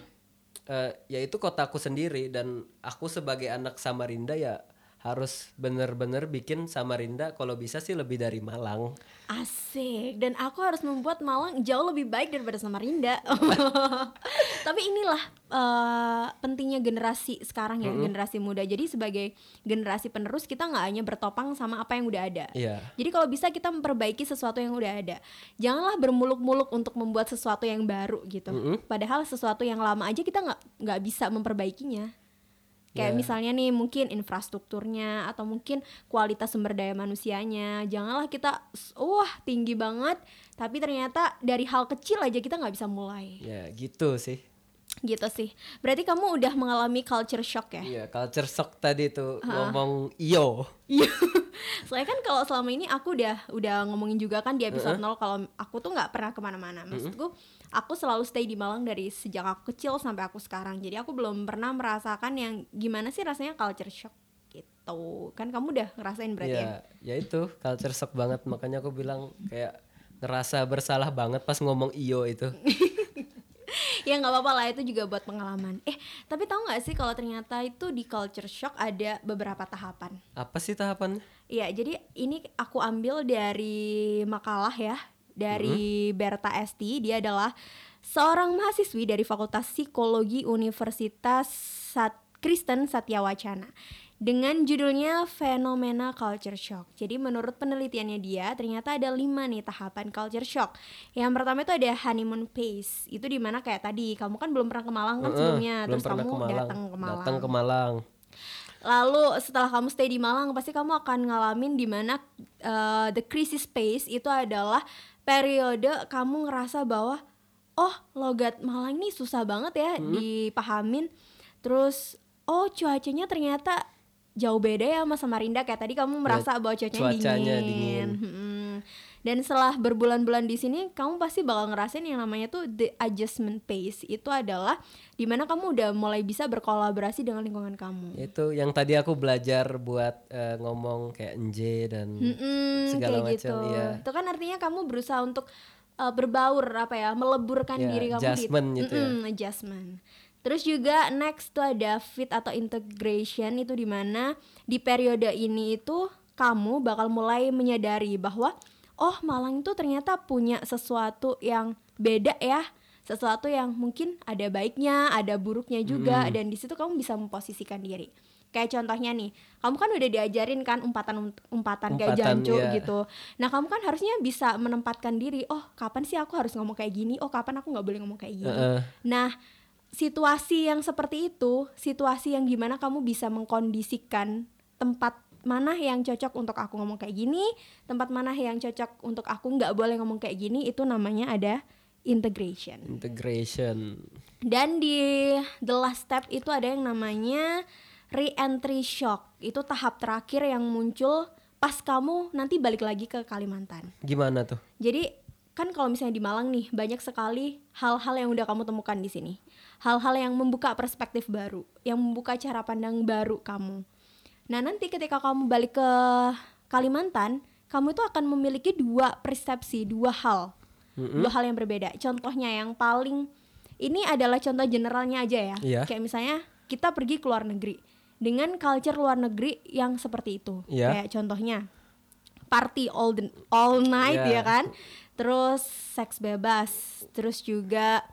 eh, ya itu kotaku sendiri dan aku sebagai anak Samarinda ya harus bener-bener bikin Samarinda kalau bisa sih lebih dari Malang. Asik dan aku harus membuat Malang jauh lebih baik daripada Samarinda. *laughs* *laughs* Tapi inilah eh, pentingnya generasi sekarang ya, generasi muda. Jadi sebagai generasi penerus kita nggak hanya bertopang sama apa yang udah ada. Iya. Jadi kalau bisa kita memperbaiki sesuatu yang udah ada. Janganlah bermuluk-muluk untuk membuat sesuatu yang baru gitu. Padahal sesuatu yang lama aja kita nggak nggak bisa memperbaikinya. Kayak Ya. misalnya nih mungkin infrastrukturnya atau mungkin kualitas sumber daya manusianya. Janganlah kita wah tinggi banget tapi ternyata dari hal kecil aja kita nggak bisa mulai. Ya gitu sih. Gitu sih. Berarti kamu udah mengalami culture shock ya? Iya, culture shock tadi tuh ngomong iyo. Iya. *laughs* Soalnya kan kalau selama ini aku udah udah ngomongin juga kan di episode 0 kalau aku tuh nggak pernah ke mana-mana. Maksudku aku selalu stay di Malang dari sejak aku kecil sampai aku sekarang. Jadi aku belum pernah merasakan yang gimana sih rasanya culture shock gitu. Kan kamu udah ngerasain berarti ya? Ya, ya itu culture shock banget makanya aku bilang kayak ngerasa bersalah banget pas ngomong iyo itu. *laughs* ya nggak apa-apa lah itu juga buat pengalaman. Eh tapi tahu nggak sih kalau ternyata itu di culture shock ada beberapa tahapan. Apa sih tahapannya? Iya, jadi ini aku ambil dari makalah ya dari Berta Esti. Dia adalah seorang mahasiswi dari Fakultas Psikologi Universitas Sat Kristen Satya Wacana dengan judulnya fenomena culture shock. Jadi menurut penelitiannya dia ternyata ada lima nih tahapan culture shock. Yang pertama itu ada honeymoon phase. Itu di mana kayak tadi kamu kan belum pernah ke Malang kan Heeh, sebelumnya, belum terus kamu ke Malang. datang ke Malang. Datang ke Malang. Lalu setelah kamu stay di Malang pasti kamu akan ngalamin di mana uh, the crisis phase itu adalah periode kamu ngerasa bahwa oh logat Malang ini susah banget ya Hmm. dipahamin. Terus oh cuacanya ternyata jauh beda ya sama Samarinda kayak tadi kamu merasa bahwa cuacanya, Ya, cuacanya dingin. dingin. Mm-mm. Dan setelah berbulan-bulan di sini, kamu pasti bakal ngerasain yang namanya tuh the adjustment phase. Itu adalah di mana kamu udah mulai bisa berkolaborasi dengan lingkungan kamu. Itu yang tadi aku belajar buat eh, ngomong kayak nje dan Mm-mm, segala kayak macam gitu. ya. Itu kan artinya kamu berusaha untuk uh, berbaur apa ya, meleburkan Ya, diri kamu adjustment gitu ya. Adjustment. Terus juga next tuh ada fit atau integration itu di mana di periode ini itu kamu bakal mulai menyadari bahwa oh Malang itu ternyata punya sesuatu yang beda ya. Sesuatu yang mungkin ada baiknya ada buruknya juga dan di situ kamu bisa memposisikan diri. Kayak contohnya nih kamu kan udah diajarin kan umpatan umpatan kayak jancu iya. gitu. Nah kamu kan harusnya bisa menempatkan diri oh kapan sih aku harus ngomong kayak gini? Oh kapan aku nggak boleh ngomong kayak gini? Heeh. Nah, situasi yang seperti itu, situasi yang gimana kamu bisa mengkondisikan tempat mana yang cocok untuk aku ngomong kayak gini, tempat mana yang cocok untuk aku nggak boleh ngomong kayak gini, itu namanya ada integration. integration. Dan di the last step itu ada yang namanya re-entry shock. Itu tahap terakhir yang muncul pas kamu nanti balik lagi ke Kalimantan. Gimana tuh? Jadi kan kalau misalnya di Malang nih banyak sekali hal-hal yang udah kamu temukan di sini. Hal-hal yang membuka perspektif baru, yang membuka cara pandang baru kamu. Nah, nanti ketika kamu balik ke Kalimantan, kamu itu akan memiliki dua persepsi, dua hal. Dua hal yang berbeda. Contohnya yang paling ini adalah contoh generalnya aja ya. Iya. Kayak misalnya kita pergi ke luar negeri dengan culture luar negeri yang seperti itu. Iya. Kayak contohnya party all the, all night Iya. ya kan terus seks bebas terus juga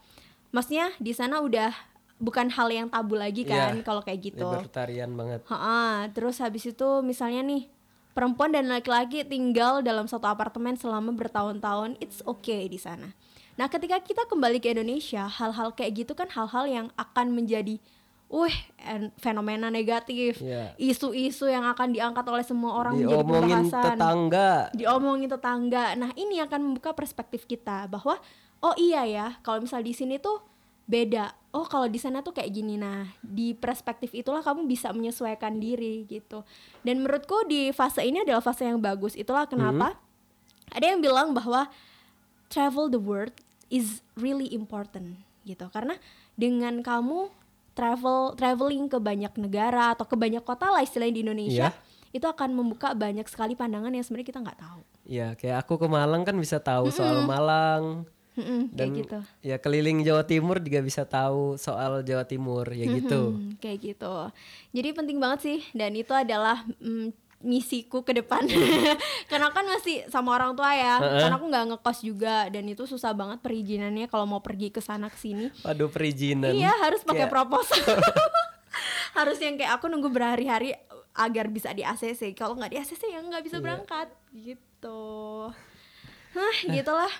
maksudnya di sana udah bukan hal yang tabu lagi kan Iya. kalau kayak gitu Libertarian banget. Ha-ha, terus habis itu misalnya nih perempuan dan laki-laki tinggal dalam satu apartemen selama bertahun-tahun it's okay di sana nah ketika kita kembali ke Indonesia hal-hal kayak gitu kan hal-hal yang akan menjadi wih en- fenomena negatif, Iya. isu-isu yang akan diangkat oleh semua orang menjadi diomongin pembahasan tetangga diomongin tetangga. Nah, ini akan membuka perspektif kita bahwa oh iya ya, kalau misal di sini tuh beda. Oh, kalau di sana tuh kayak gini. Nah, di perspektif itulah kamu bisa menyesuaikan diri gitu. Dan menurutku di fase ini adalah fase yang bagus. Itulah kenapa ada yang bilang bahwa travel the world is really important gitu. Karena dengan kamu travel traveling ke banyak negara atau ke banyak kota lah istilahnya di Indonesia, Iya. itu akan membuka banyak sekali pandangan yang sebenarnya kita nggak tahu. ya kayak aku ke Malang kan bisa tahu soal Malang Mm-mm, kayak dan gitu. ya keliling Jawa Timur juga bisa tahu soal Jawa Timur ya gitu Hmm, kayak gitu. Jadi penting banget sih dan itu adalah mm, misiku ke depan. *laughs* *laughs* Karena kan masih sama orang tua ya. Karena aku nggak ngekos juga dan itu susah banget perizinannya kalau mau pergi ke sana ke sini. waduh perizinan Iya, harus pakai Kayak- proposal. *laughs* harus yang kayak aku nunggu berhari-hari agar bisa di ACC. Kalau nggak di ACC ya nggak bisa berangkat gitu. Hah, gitulah.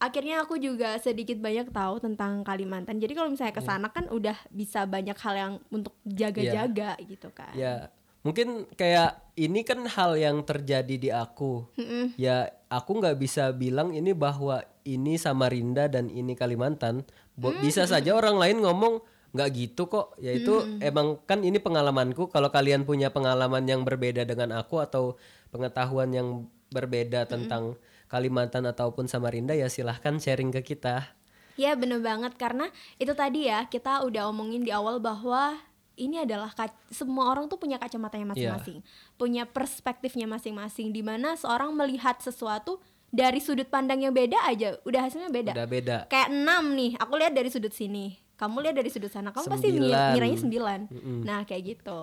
Akhirnya aku juga sedikit banyak tahu tentang Kalimantan. Jadi kalau misalnya ke sana kan udah bisa banyak hal yang untuk jaga-jaga gitu kan. ya mungkin kayak ini kan hal yang terjadi di aku. Mm-mm. ya aku nggak bisa bilang ini bahwa ini Samarinda dan ini Kalimantan. Bo- bisa saja orang lain ngomong nggak gitu kok. Yaitu emang kan ini pengalamanku. Kalau kalian punya pengalaman yang berbeda dengan aku atau pengetahuan yang berbeda tentang Kalimantan ataupun Samarinda ya silahkan sharing ke kita Ya bener banget karena itu tadi ya kita udah omongin di awal bahwa ini adalah semua orang tuh punya kacamatanya masing-masing, punya perspektifnya masing-masing. Di mana seorang melihat sesuatu dari sudut pandang yang beda aja, udah hasilnya beda. udah beda Kayak enam nih, aku lihat dari sudut sini, kamu lihat dari sudut sana, kamu pasti mi- Sembilan. ngiranya sembilan. Nah kayak gitu.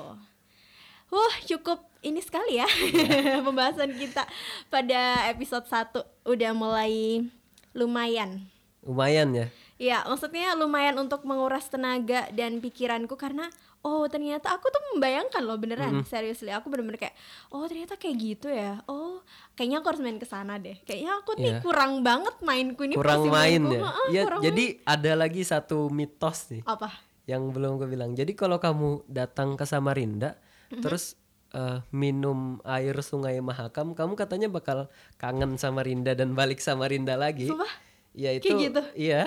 Huh, cukup ini sekali ya *laughs* pembahasan kita pada episode 1 udah mulai lumayan. lumayan ya? Ya, maksudnya lumayan untuk menguras tenaga dan pikiranku karena oh ternyata aku tuh membayangkan loh beneran seriously. Aku bener-bener kayak oh ternyata kayak gitu ya. Oh kayaknya aku harus main ke sana deh. Kayaknya aku nih Iya. kurang banget mainku ini kurang main ya? Ya kurang jadi ada lagi satu mitos nih. Main. apa? Yang belum gue bilang. Jadi kalau kamu datang ke Samarinda, Mhm. terus eh, minum air Sungai Mahakam, kamu katanya bakal kangen Samarinda dan balik Samarinda lagi. Sumpah? Ya itu. Kayak gitu? Iya.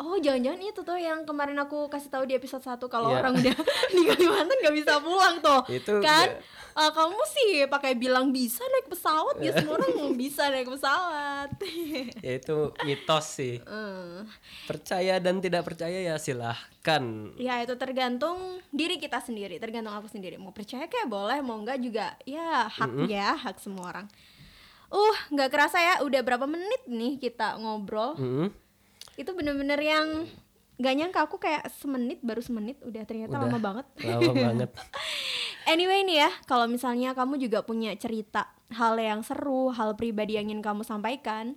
Oh jangan-jangan itu tuh yang kemarin aku kasih tahu di episode 1 kalau Iya. orang udah *laughs* di Kalimantan gak bisa pulang tuh Itu kan nggak- Eh, kamu sih pakai bilang bisa naik pesawat ya semua orang *laughs* bisa naik pesawat *laughs* Ya itu mitos sih. Eh, Percaya dan tidak percaya ya silahkan. Ya itu tergantung diri kita sendiri, tergantung aku sendiri. Mau percaya kayak boleh, mau enggak juga. Ya hak ya, hak semua orang. Uh, nggak kerasa ya, udah berapa menit nih kita ngobrol. Mm-mm. Itu bener-bener yang nggak nyangka aku kayak semenit baru semenit udah ternyata Udah. lama banget. Lama *laughs* banget. Anyway nih ya, kalau misalnya kamu juga punya cerita hal yang seru, hal pribadi yang ingin kamu sampaikan,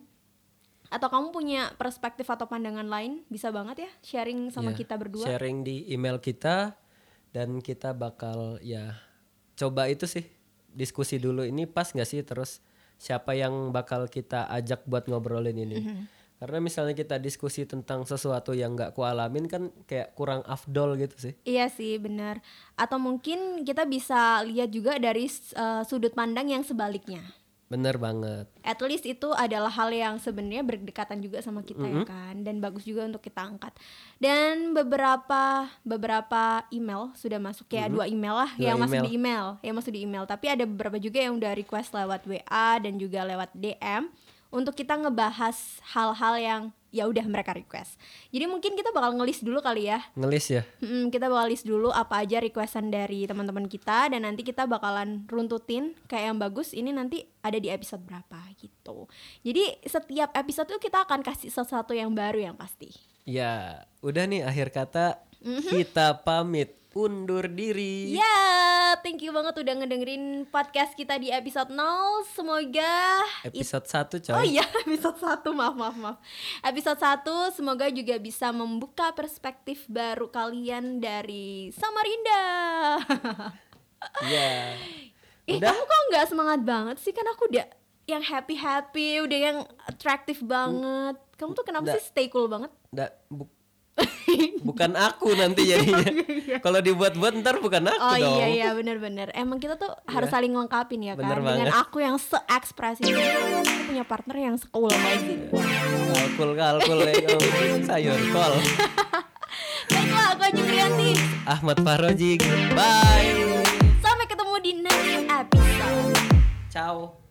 atau kamu punya perspektif atau pandangan lain, bisa banget ya sharing sama Ya, kita berdua. Sharing di email kita dan kita bakal ya coba itu sih diskusi dulu ini pas nggak sih terus siapa yang bakal kita ajak buat ngobrolin ini. Mm-hmm. Karena misalnya kita diskusi tentang sesuatu yang nggak kualamin kan kayak kurang afdol gitu sih. Iya sih benar. Atau mungkin kita bisa lihat juga dari uh, sudut pandang yang sebaliknya. Bener banget. At least itu adalah hal yang sebenarnya berdekatan juga sama kita ya kan dan bagus juga untuk kita angkat. Dan beberapa beberapa email sudah masuk ya dua email lah Dua yang masuk email. di email, yang masuk di email. Tapi ada beberapa juga yang udah request lewat WA dan juga lewat DM untuk kita ngebahas hal-hal yang ya udah mereka request. Jadi mungkin kita bakal ngelis dulu kali ya Ngelis ya. Mm, kita bakal list dulu apa aja requestan dari teman-teman kita dan nanti kita bakalan runtutin kayak yang bagus ini nanti ada di episode berapa gitu. Jadi setiap episode tuh kita akan kasih sesuatu yang baru yang pasti. Ya, udah nih akhir kata Mm-hmm. kita pamit undur diri. Ya, thank you banget udah ngedengerin podcast kita di episode 0. Semoga it- Episode 1 coy. Oh iya, *laughs* episode 1, maaf, maaf, maaf Episode 1 semoga juga bisa membuka perspektif baru kalian dari Samarinda *laughs* Iya. Udah. kamu kok nggak semangat banget sih kan aku udah yang happy happy udah yang atraktif banget kamu tuh kenapa Nggak. sih stay cool banget Nggak, bu- *laughs* bukan aku nanti *laughs* jadinya kalau dibuat-buat ntar bukan aku Oh dong iya iya benar-benar. Emang kita tuh harus saling lengkapin ya kan. Bener Dengan banget. aku yang se-ekspresif aku punya partner yang secool Mazin. kalkul kalkul ya *laughs* sayur kol Baiklah, aku Aji Priyanti. Ahmad Faroji bye Sampai ketemu di next episode. ciao